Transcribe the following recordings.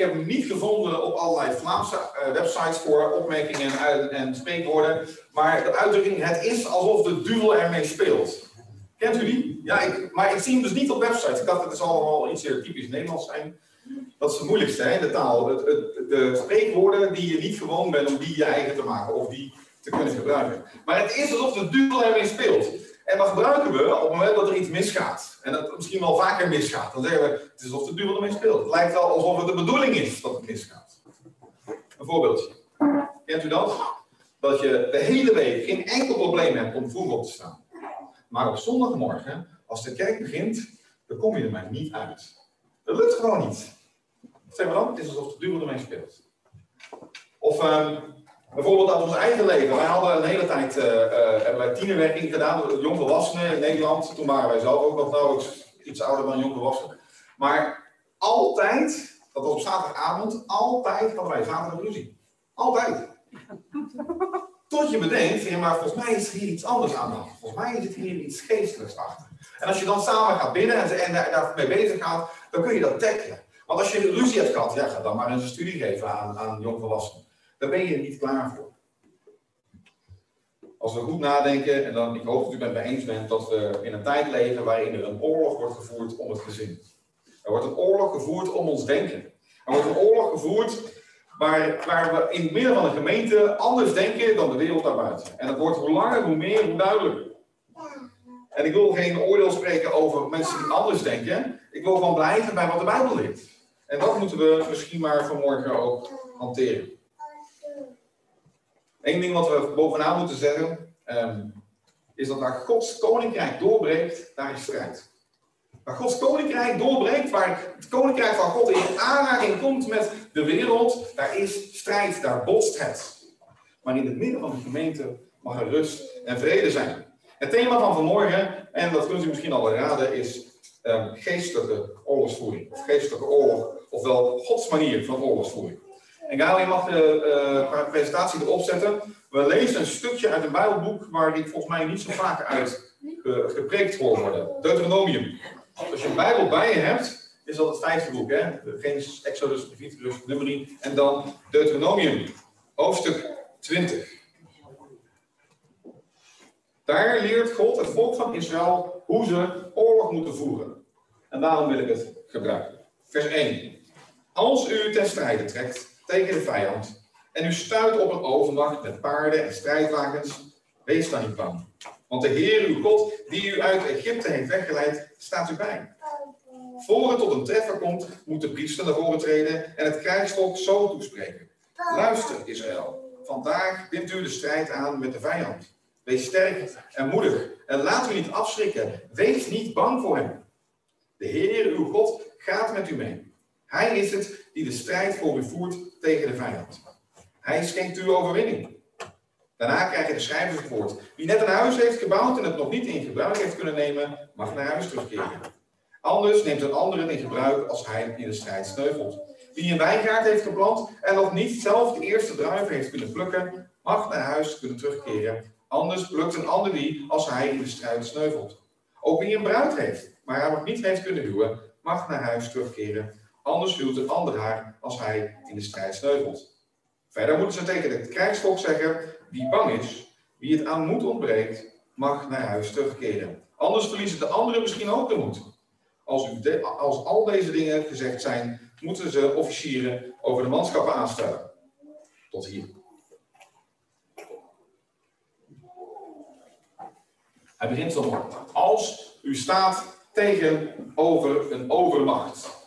heb hem niet gevonden op allerlei Vlaamse eh, websites voor opmerkingen en, en spreekwoorden. Maar de uitdrukking, het is alsof de duvel ermee speelt. Kent u die? Ja, ik, maar ik zie hem dus niet op websites. Ik dacht dat het allemaal iets typisch Nederlands zijn. Dat is het moeilijkste, hè, de taal. De spreekwoorden die je niet gewoon bent om die je eigen te maken of die te kunnen gebruiken. Maar het is alsof de duvel ermee speelt. En dat gebruiken we op het moment dat er iets misgaat. En dat misschien wel vaker misgaat. Dan zeggen we, het is alsof de duvel ermee speelt. Het lijkt wel alsof het de bedoeling is dat het misgaat. Een voorbeeldje. Kent u dat? Dat je de hele week geen enkel probleem hebt om vroeg op te staan. Maar op zondagmorgen, als de kerk begint, dan kom je er maar niet uit. Dat lukt gewoon niet. Zeggen we dan? Het is alsof de duivel ermee speelt. Of um, bijvoorbeeld uit ons eigen leven. Wij hadden een hele tijd uh, hebben wij tienerwerking gedaan, jongvolwassenen in Nederland. Toen waren wij zelf ook nog nauwelijks iets ouder dan jongvolwassenen. Maar altijd, dat was op zaterdagavond, altijd hadden wij zaterdag ruzie. Altijd. Tot je bedenkt, maar volgens mij is hier iets anders aan. Volgens mij zit hier iets geestelijks achter. En als je dan samen gaat binnen en, en daarmee bezig gaat, dan kun je dat tackelen. Want als je ruzie hebt gehad, ja, ga dan maar eens een studie geven aan, aan jongvolwassenen. Daar ben je niet klaar voor. Als we goed nadenken, en dan, ik hoop dat u met me eens bent, dat we in een tijd leven waarin er een oorlog wordt gevoerd om het gezin. Er wordt een oorlog gevoerd om ons denken. Er wordt een oorlog gevoerd waar, waar we in het midden van een gemeente anders denken dan de wereld daarbuiten. En dat wordt hoe langer, hoe meer, hoe duidelijker. En ik wil geen oordeel spreken over mensen die anders denken. Ik wil gewoon blijven bij wat de Bijbel leert. En dat moeten we misschien maar vanmorgen ook hanteren. Eén ding wat we bovenaan moeten zeggen, um, is dat waar Gods koninkrijk doorbreekt, daar is strijd. Waar Gods koninkrijk doorbreekt, waar het koninkrijk van God in aanraking komt met de wereld, daar is strijd, daar botst het. Maar in het midden van de gemeente mag er rust en vrede zijn. Het thema van vanmorgen, en dat kunt u misschien al raden, is um, geestelijke oorlogsvoering. Of geestelijke oorlog, ofwel Gods manier van oorlogsvoering. En Gaal, je mag de uh, presentatie erop zetten. We lezen een stukje uit een Bijbelboek waar ik volgens mij niet zo vaak uit uh, gepreekt worden. Deuteronomium. Als je een Bijbel bij je hebt, is dat het vijfde boek, hè? Genesis, Exodus, Leviticus, Numeri en dan Deuteronomium, hoofdstuk 20. Daar leert God het volk van Israël hoe ze oorlog moeten voeren. En daarom wil ik het gebruiken. Vers 1. Als u ten strijde trekt tegen de vijand en u stuit op een overmacht met paarden en strijdwagens, wees dan niet bang. Want de Heer, uw God, die u uit Egypte heeft weggeleid, staat u bij. Voor het tot een treffer komt, moet de priester naar voren treden en het krijgsvolk zo toespreken. Luister, Israël. Vandaag bindt u de strijd aan met de vijand. Wees sterk en moedig en laat u niet afschrikken. Wees niet bang voor hem. De Heer, uw God, gaat met u mee. Hij is het die de strijd voor u voert tegen de vijand. Hij schenkt u overwinning. Daarna krijgen de schrijvers het woord. Wie net een huis heeft gebouwd en het nog niet in gebruik heeft kunnen nemen, mag naar huis terugkeren. Anders neemt een ander het in gebruik als hij in de strijd sneuvelt. Wie een wijngaard heeft geplant en nog niet zelf de eerste druiven heeft kunnen plukken, mag naar huis kunnen terugkeren. Anders plukt een ander die als hij in de strijd sneuvelt. Ook wie een bruid heeft, maar hij nog niet heeft kunnen huwen, mag naar huis terugkeren. Anders huwt een ander haar als hij in de strijd sneuvelt. Verder moeten ze tegen het krijgsvolk zeggen: wie bang is, wie het aan moed ontbreekt, mag naar huis terugkeren. Anders verliezen de anderen misschien ook de moed. Als, u als al deze dingen gezegd zijn, moeten ze officieren over de manschappen aanstellen. Tot hier. Hij begint zo Als u staat tegenover een overmacht.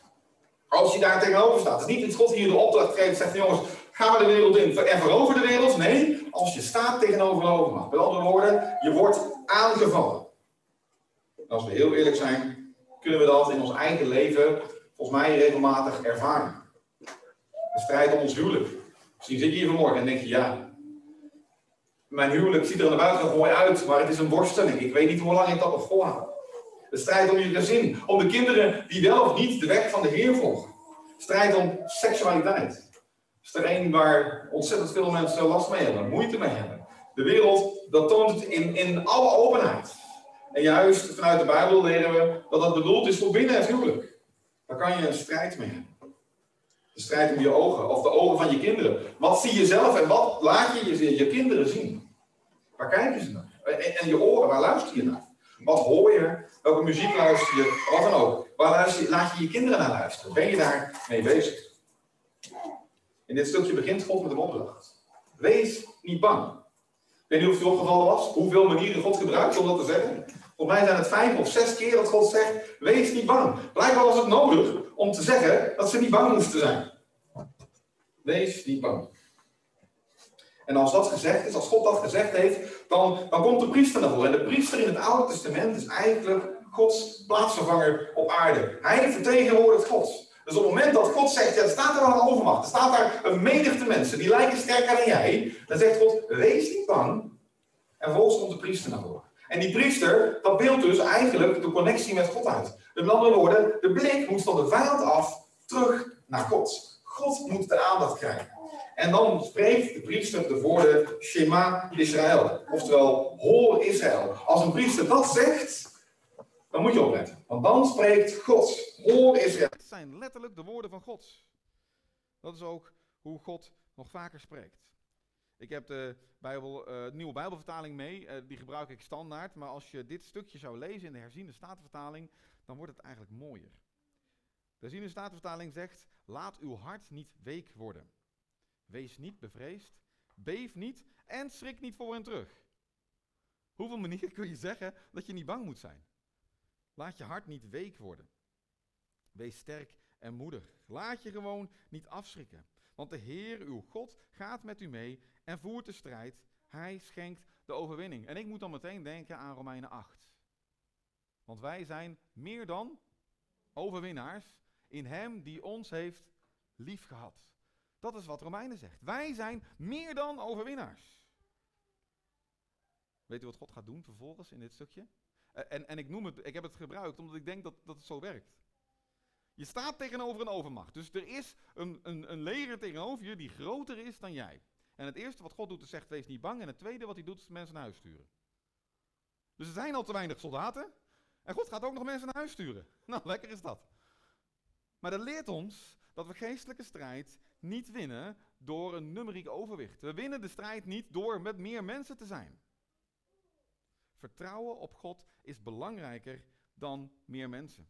Als je daar tegenover staat. Het is niet dat God hier de opdracht geeft. Zegt jongens, gaan we de wereld in en verover de wereld. Nee, als je staat tegenover een overmacht. Met andere woorden, je wordt aangevallen. als we heel eerlijk zijn, kunnen we dat in ons eigen leven volgens mij regelmatig ervaren. De strijd om ons huwelijk. Misschien zit je hier vanmorgen en denk je, ja, mijn huwelijk ziet er aan de buitenkant mooi uit, maar het is een worsteling. Ik weet niet hoe lang ik dat nog volhoud. De strijd om je gezin, om de kinderen die wel of niet de weg van de Heer volgen. Strijd om seksualiteit. is er één waar ontzettend veel mensen last mee hebben, moeite mee hebben. De wereld, dat toont het in, in alle openheid. En juist vanuit de Bijbel leren we dat dat bedoeld is voor binnen het huwelijk. Daar kan je een strijd mee hebben. De strijd om je ogen of de ogen van je kinderen. Wat zie je zelf en wat laat je je, je kinderen zien? Waar kijken ze naar? En je oren, waar luister je naar? Wat hoor je? Welke muziek luister je? Wat dan ook. Waar luister je, laat je je kinderen naar luisteren? Ben je daar mee bezig? In dit stukje begint God met een opdracht. Wees niet bang. Weet niet of het opgevallen was, hoeveel manieren God gebruikt om dat te zeggen. Volgens mij zijn het vijf of zes keer dat God zegt, wees niet bang. Blijkbaar was het nodig om te zeggen dat ze niet bang moesten zijn. Wees niet bang. En als dat gezegd is, als God dat gezegd heeft, dan, dan komt de priester naar voren. En de priester in het Oude Testament is eigenlijk Gods plaatsvervanger op aarde. Hij vertegenwoordigt God. Dus op het moment dat God zegt, ja, er staat er al een overmacht, er staat daar een menigte mensen, die lijken sterker dan jij, dan zegt God, wees niet bang. En vervolgens komt de priester naar voren. En die priester, dat beeldt dus eigenlijk de connectie met God uit. Met andere woorden, de blik moet van de vijand af terug naar God. God moet de aandacht krijgen. En dan spreekt de priester de woorden Shema Israël. Oftewel, hoor Israël. Als een priester dat zegt, dan moet je opletten. Want dan spreekt God. Hoor Israël. Het zijn letterlijk de woorden van God. Dat is ook hoe God nog vaker spreekt. Ik heb de Bijbel, uh, nieuwe Bijbelvertaling mee, uh, die gebruik ik standaard. Maar als je dit stukje zou lezen in de herziende statenvertaling, dan wordt het eigenlijk mooier. De herziende statenvertaling zegt, laat uw hart niet week worden. Wees niet bevreesd, beef niet en schrik niet voor hen terug. Hoeveel manieren kun je zeggen dat je niet bang moet zijn? Laat je hart niet week worden. Wees sterk en moedig. Laat je gewoon niet afschrikken. Want de Heer, uw God, gaat met u mee en voert de strijd. Hij schenkt de overwinning. En ik moet dan meteen denken aan Romeinen 8. Want wij zijn meer dan overwinnaars in Hem die ons heeft liefgehad. Dat is wat Romeinen zegt. Wij zijn meer dan overwinnaars. Weet u wat God gaat doen vervolgens in dit stukje? Eh, en, en ik, noem het, ik heb het gebruikt omdat ik denk dat, dat het zo werkt. Je staat tegenover een overmacht. Dus er is een, een, een leger tegenover je die groter is dan jij. En het eerste wat God doet is zegt, wees niet bang. En het tweede wat hij doet is mensen naar huis sturen. Dus er zijn al te weinig soldaten. En God gaat ook nog mensen naar huis sturen. Nou, lekker is dat. Maar dat leert ons dat we geestelijke strijd niet winnen door een numeriek overwicht. We winnen de strijd niet door met meer mensen te zijn. Vertrouwen op God is belangrijker dan meer mensen.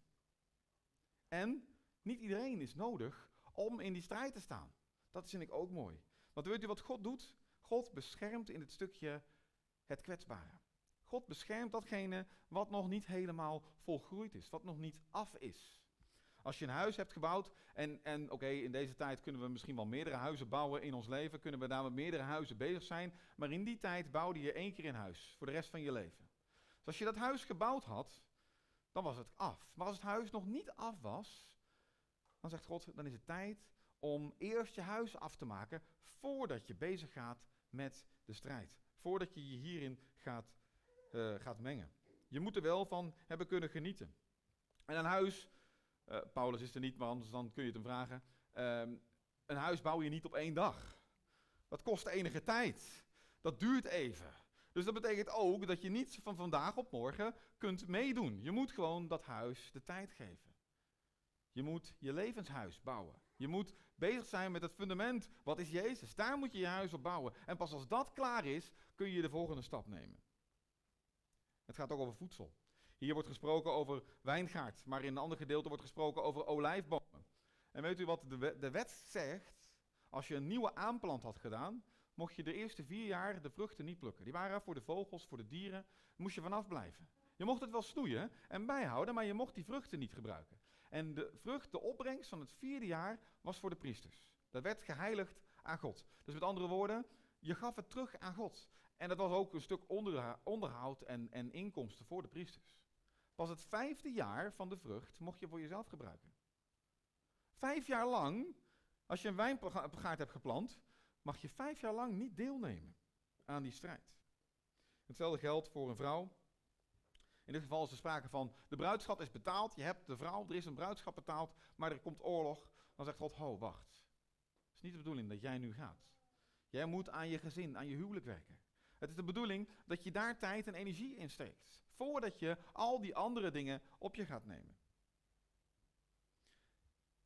En niet iedereen is nodig om in die strijd te staan. Dat vind ik ook mooi. Want weet u wat God doet? God beschermt in het stukje het kwetsbare. God beschermt datgene wat nog niet helemaal volgroeid is, wat nog niet af is. Als je een huis hebt gebouwd, en, en oké, in deze tijd kunnen we misschien wel meerdere huizen bouwen in ons leven, kunnen we daar met meerdere huizen bezig zijn, maar in die tijd bouwde je één keer een huis voor de rest van je leven. Dus als je dat huis gebouwd had, dan was het af. Maar als het huis nog niet af was, dan zegt God, dan is het tijd om eerst je huis af te maken voordat je bezig gaat met de strijd. Voordat je je hierin gaat, uh, gaat mengen. Je moet er wel van hebben kunnen genieten. En een huis, uh, Paulus is er niet, maar anders dan kun je het hem vragen. Uh, een huis bouw je niet op één dag. Dat kost enige tijd. Dat duurt even. Dus dat betekent ook dat je niet van vandaag op morgen kunt meedoen. Je moet gewoon dat huis de tijd geven. Je moet je levenshuis bouwen. Je moet bezig zijn met het fundament. Wat is Jezus? Daar moet je je huis op bouwen. En pas als dat klaar is, kun je de volgende stap nemen. Het gaat ook over voedsel. Hier wordt gesproken over wijngaard, maar in een ander gedeelte wordt gesproken over olijfbomen. En weet u wat de, de wet zegt? Als je een nieuwe aanplant had gedaan, mocht je de eerste vier jaar de vruchten niet plukken. Die waren voor de vogels, voor de dieren, moest je vanaf blijven. Je mocht het wel snoeien en bijhouden, maar je mocht die vruchten niet gebruiken. En de vrucht, de opbrengst van het vierde jaar, was voor de priesters. Dat werd geheiligd aan God. Dus met andere woorden, je gaf het terug aan God. En dat was ook een stuk onderhoud en, en inkomsten voor de priesters. Pas het vijfde jaar van de vrucht mocht je voor jezelf gebruiken. Vijf jaar lang, als je een wijngaard hebt geplant, mag je vijf jaar lang niet deelnemen aan die strijd. Hetzelfde geldt voor een vrouw in dit geval is er sprake van, de bruidschat is betaald, je hebt de vrouw, er is een bruidschap betaald, maar er komt oorlog. Dan zegt God, ho, wacht. Het is niet de bedoeling dat jij nu gaat. Jij moet aan je gezin, aan je huwelijk werken. Het is de bedoeling dat je daar tijd en energie in steekt. Voordat je al die andere dingen op je gaat nemen.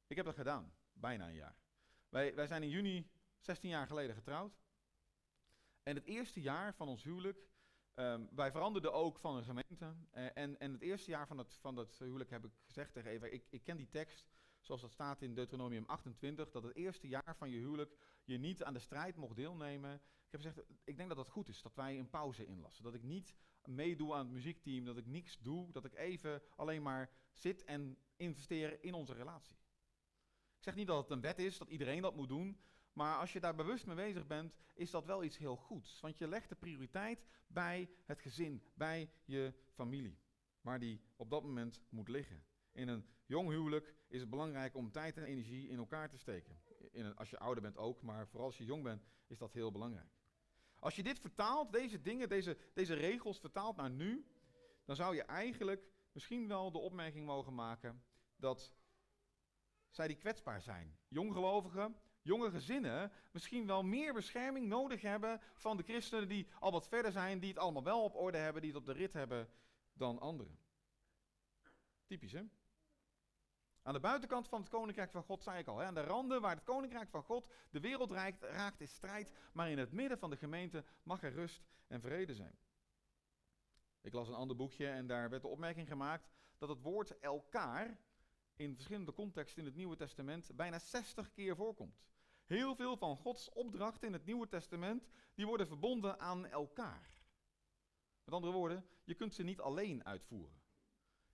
Ik heb dat gedaan, bijna een jaar. Wij, wij zijn in juni 16 jaar geleden getrouwd. En het eerste jaar van ons huwelijk, ehm, wij veranderden ook van een gemeente. Eh, en, en het eerste jaar van het, van dat huwelijk heb ik gezegd tegen Eva, ik, ik ken die tekst, zoals dat staat in Deuteronomium 28, dat het eerste jaar van je huwelijk je niet aan de strijd mocht deelnemen. Ik heb gezegd, ik denk dat dat goed is, dat wij een pauze inlassen. Dat ik niet meedoe aan het muziekteam, dat ik niks doe, dat ik even alleen maar zit en investeer in onze relatie. Ik zeg niet dat het een wet is, dat iedereen dat moet doen, maar als je daar bewust mee bezig bent, is dat wel iets heel goeds. Want je legt de prioriteit bij het gezin, bij je familie, waar die op dat moment moet liggen. In een jong huwelijk is het belangrijk om tijd en energie in elkaar te steken. In als je ouder bent ook, maar vooral als je jong bent, is dat heel belangrijk. Als je dit vertaalt, deze dingen, deze, deze regels vertaalt naar nu, dan zou je eigenlijk misschien wel de opmerking mogen maken dat zij die kwetsbaar zijn. Jonggelovigen, jonge gezinnen misschien wel meer bescherming nodig hebben van de christenen die al wat verder zijn, die het allemaal wel op orde hebben, die het op de rit hebben dan anderen. Typisch hè? Aan de buitenkant van het koninkrijk van God, zei ik al, hè, aan de randen waar het koninkrijk van God de wereld raakt, raakt is strijd, maar in het midden van de gemeente mag er rust en vrede zijn. Ik las een ander boekje en daar werd de opmerking gemaakt dat het woord elkaar in verschillende contexten in het Nieuwe Testament bijna 60 keer voorkomt. Heel veel van Gods opdrachten in het Nieuwe Testament, die worden verbonden aan elkaar. Met andere woorden, je kunt ze niet alleen uitvoeren.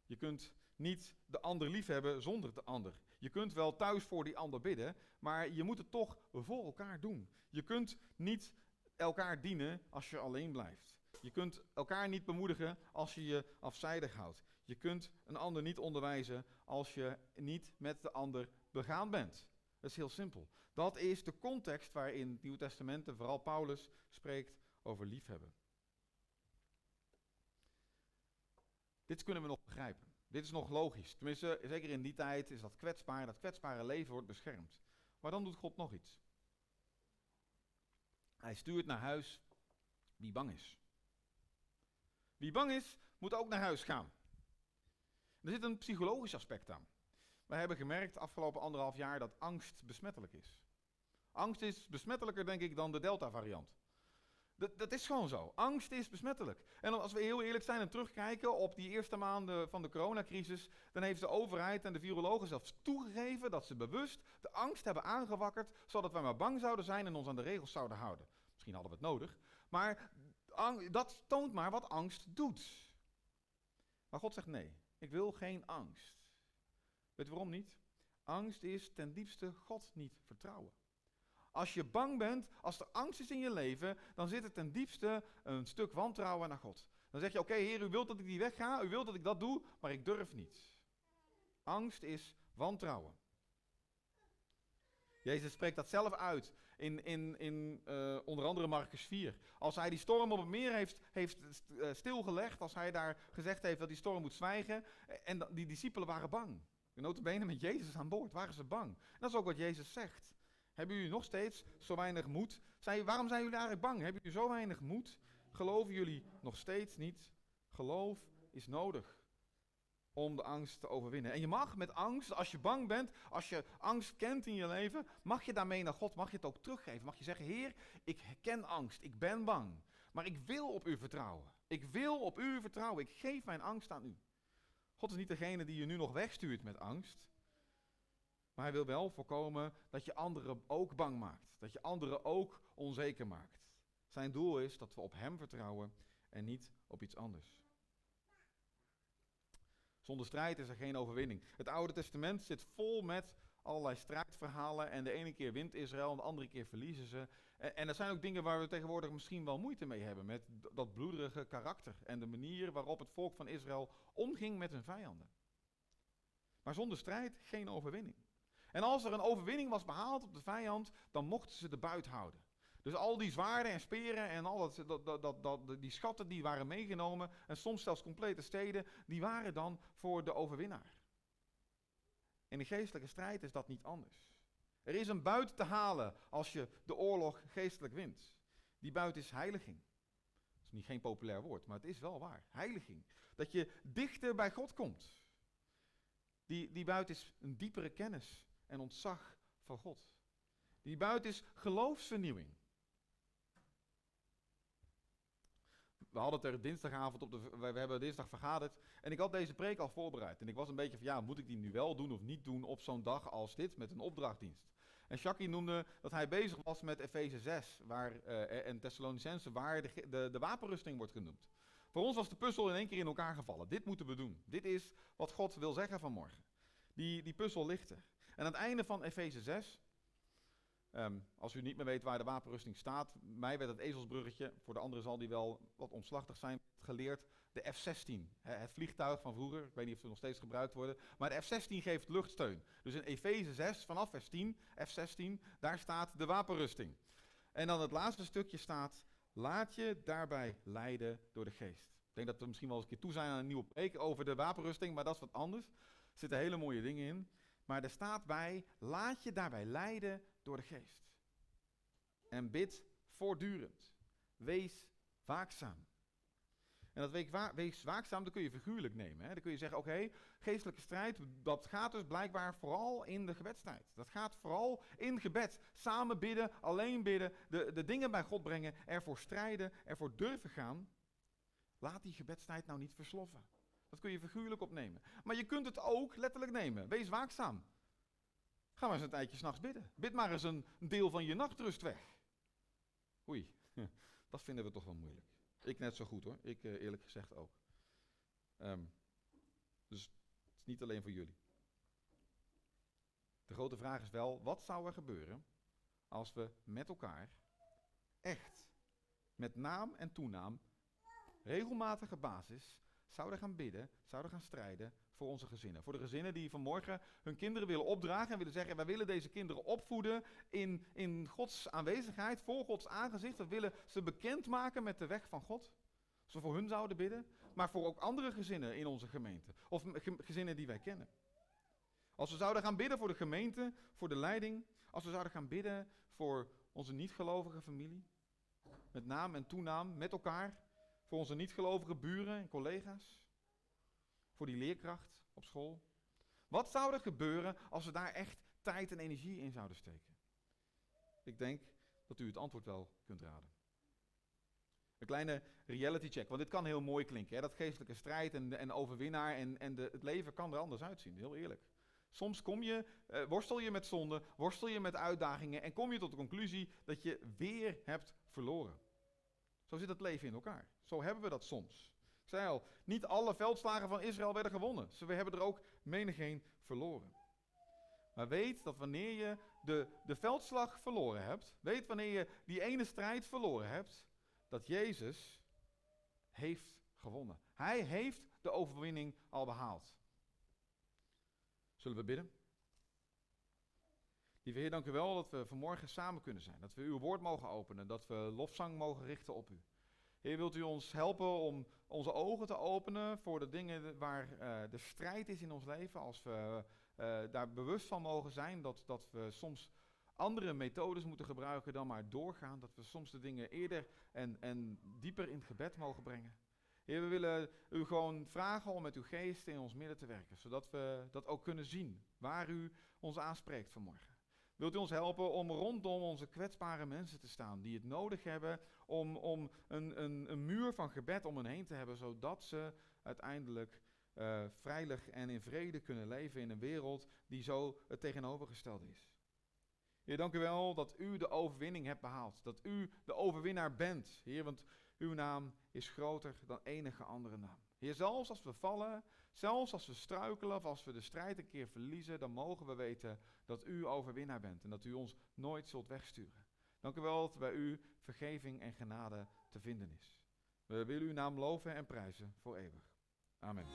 Je kunt niet de ander liefhebben zonder de ander. Je kunt wel thuis voor die ander bidden, maar je moet het toch voor elkaar doen. Je kunt niet elkaar dienen als je alleen blijft. Je kunt elkaar niet bemoedigen als je je afzijdig houdt. Je kunt een ander niet onderwijzen als je niet met de ander begaan bent. Dat is heel simpel. Dat is de context waarin het Nieuwe Testament en vooral Paulus spreekt over liefhebben. Dit kunnen we nog begrijpen. Dit is nog logisch. Tenminste, zeker in die tijd is dat kwetsbaar. Dat kwetsbare leven wordt beschermd. Maar dan doet God nog iets. Hij stuurt naar huis wie bang is. Wie bang is, moet ook naar huis gaan. Er zit een psychologisch aspect aan. We hebben gemerkt afgelopen anderhalf jaar dat angst besmettelijk is. Angst is besmettelijker, denk ik, dan de Delta-variant. Dat, dat, is gewoon zo. Angst is besmettelijk. En als we heel eerlijk zijn en terugkijken op die eerste maanden van de coronacrisis, dan heeft de overheid en de virologen zelfs toegegeven dat ze bewust de angst hebben aangewakkerd, zodat wij maar bang zouden zijn en ons aan de regels zouden houden. Misschien hadden we het nodig, maar dat toont maar wat angst doet. Maar God zegt nee, ik wil geen angst. Weet waarom niet? Angst is ten diepste God niet vertrouwen. Als je bang bent, als er angst is in je leven, dan zit er ten diepste een stuk wantrouwen naar God. Dan zeg je, oké Heer, u wilt dat ik die wegga, u wilt dat ik dat doe, maar ik durf niet. Angst is wantrouwen. Jezus spreekt dat zelf uit in, in, in uh, onder andere Marcus 4. Als hij die storm op het meer heeft, heeft uh, stilgelegd, als hij daar gezegd heeft dat die storm moet zwijgen, eh, en die discipelen waren bang. Notabene met Jezus aan boord waren ze bang. Dat is ook wat Jezus zegt. Hebben jullie nog steeds zo weinig moed? Waarom zijn jullie eigenlijk bang? Hebben jullie zo weinig moed? Geloven jullie nog steeds niet? Geloof is nodig om de angst te overwinnen. En je mag met angst, als je bang bent, als je angst kent in je leven, mag je daarmee naar God, mag je het ook teruggeven. Mag je zeggen, Heer, ik ken angst, ik ben bang, maar ik wil op u vertrouwen. Ik wil op u vertrouwen, ik geef mijn angst aan u. God is niet degene die je nu nog wegstuurt met angst. Maar hij wil wel voorkomen dat je anderen ook bang maakt. Dat je anderen ook onzeker maakt. Zijn doel is dat we op hem vertrouwen en niet op iets anders. Zonder strijd is er geen overwinning. Het Oude Testament zit vol met allerlei strijdverhalen. En de ene keer wint Israël en de andere keer verliezen ze. En, er zijn ook dingen waar we tegenwoordig misschien wel moeite mee hebben. Met dat bloederige karakter. En de manier waarop het volk van Israël omging met hun vijanden. Maar zonder strijd geen overwinning. En als er een overwinning was behaald op de vijand, dan mochten ze de buit houden. Dus al die zwaarden en speren en al dat, dat, dat, dat, die schatten die waren meegenomen, en soms zelfs complete steden, die waren dan voor de overwinnaar. In de geestelijke strijd is dat niet anders. Er is een buit te halen als je de oorlog geestelijk wint. Die buit is heiliging. Dat is niet geen populair woord, maar het is wel waar. Heiliging. Dat je dichter bij God komt. Die, die buit is een diepere kennis en ontzag van God. Die buit is geloofsvernieuwing. We hadden het er dinsdagavond op de. We hebben dinsdag vergaderd. En ik had deze preek al voorbereid. En ik was een beetje van ja, moet ik die nu wel doen of niet doen op zo'n dag als dit met een opdrachtdienst? En Shaki noemde dat hij bezig was met Efeze 6 waar, uh, en Thessalonicense, waar de, de, de wapenrusting wordt genoemd. Voor ons was de puzzel in één keer in elkaar gevallen. Dit moeten we doen. Dit is wat God wil zeggen vanmorgen. Die, die puzzel ligt er. En aan het einde van Efeze 6, ehm, als u niet meer weet waar de wapenrusting staat, mij werd het ezelsbruggetje, voor de anderen zal die wel wat omslachtig zijn, geleerd. De F-16, het vliegtuig van vroeger, ik weet niet of ze nog steeds gebruikt worden, maar de F-16 geeft luchtsteun. Dus in Efeze 6, vanaf vers 10, F-16, daar staat de wapenrusting. En dan het laatste stukje staat, laat je daarbij leiden door de geest. Ik denk dat we misschien wel eens een keer toe zijn aan een nieuwe preek over de wapenrusting, maar dat is wat anders. Er zitten hele mooie dingen in. Maar er staat bij, laat je daarbij leiden door de geest. En bid voortdurend. Wees waakzaam. En dat wees waakzaam, dat kun je figuurlijk nemen. Hè? Dan kun je zeggen, oké, geestelijke strijd, dat gaat dus blijkbaar vooral in de gebedstijd. Dat gaat vooral in gebed. Samen bidden, alleen bidden, de, de dingen bij God brengen, ervoor strijden, ervoor durven gaan. Laat die gebedstijd nou niet versloffen. Dat kun je figuurlijk opnemen. Maar je kunt het ook letterlijk nemen. Wees waakzaam. Ga maar eens een tijdje s'nachts bidden. Bid maar eens een deel van je nachtrust weg. Oei, dat vinden we toch wel moeilijk. Ik net zo goed hoor. Ik uh, eerlijk gezegd ook. Um, dus het is niet alleen voor jullie. De grote vraag is wel, wat zou er gebeuren als we met elkaar echt, met naam en toenaam, regelmatige basis, zouden gaan bidden, zouden gaan strijden voor onze gezinnen. Voor de gezinnen die vanmorgen hun kinderen willen opdragen en willen zeggen: wij willen deze kinderen opvoeden in, in Gods aanwezigheid, voor Gods aangezicht. We willen ze bekendmaken met de weg van God. We voor hun zouden bidden, maar voor ook andere gezinnen in onze gemeente. Of gezinnen die wij kennen. Als we zouden gaan bidden voor de gemeente, voor de leiding. Als we zouden gaan bidden voor onze niet-gelovige familie. Met naam en toenaam, met elkaar. Voor onze niet-gelovige buren en collega's. Voor die leerkracht op school. Wat zou er gebeuren als we daar echt tijd en energie in zouden steken? Ik denk dat u het antwoord wel kunt raden. Een kleine reality check, want dit kan heel mooi klinken. Hè? Dat geestelijke strijd en, en overwinnaar en, en de, het leven kan er anders uitzien, heel eerlijk. Soms kom je, uh, worstel je met zonde, worstel je met uitdagingen en kom je tot de conclusie dat je weer hebt verloren. Zo zit het leven in elkaar. Zo hebben we dat soms. Ik zei al, niet alle veldslagen van Israël werden gewonnen. Ze we hebben er ook menigeen verloren. Maar weet dat wanneer je de, de veldslag verloren hebt, weet wanneer je die ene strijd verloren hebt, dat Jezus heeft gewonnen. Hij heeft de overwinning al behaald. Zullen we bidden? Lieve Heer, dank u wel dat we vanmorgen samen kunnen zijn. Dat we uw woord mogen openen. Dat we lofzang mogen richten op u. Heer, wilt u ons helpen om onze ogen te openen voor de dingen waar uh, de strijd is in ons leven. Als we uh, daar bewust van mogen zijn dat, dat we soms andere methodes moeten gebruiken dan maar doorgaan. Dat we soms de dingen eerder en, en dieper in het gebed mogen brengen. Heer, we willen u gewoon vragen om met uw geest in ons midden te werken. Zodat we dat ook kunnen zien. Waar u ons aanspreekt vanmorgen. Wilt u ons helpen om rondom onze kwetsbare mensen te staan die het nodig hebben om, om een, een, een muur van gebed om hen heen te hebben, zodat ze uiteindelijk uh, veilig en in vrede kunnen leven in een wereld die zo het tegenovergestelde is. Heer, dank u wel dat u de overwinning hebt behaald. Dat u de overwinnaar bent. Heer, want uw naam is groter dan enige andere naam. Heer, zelfs als we vallen, zelfs als we struikelen of als we de strijd een keer verliezen, dan mogen we weten dat u overwinnaar bent en dat u ons nooit zult wegsturen. Dank u wel dat bij u vergeving en genade te vinden is. We willen uw naam loven en prijzen voor eeuwig. Amen.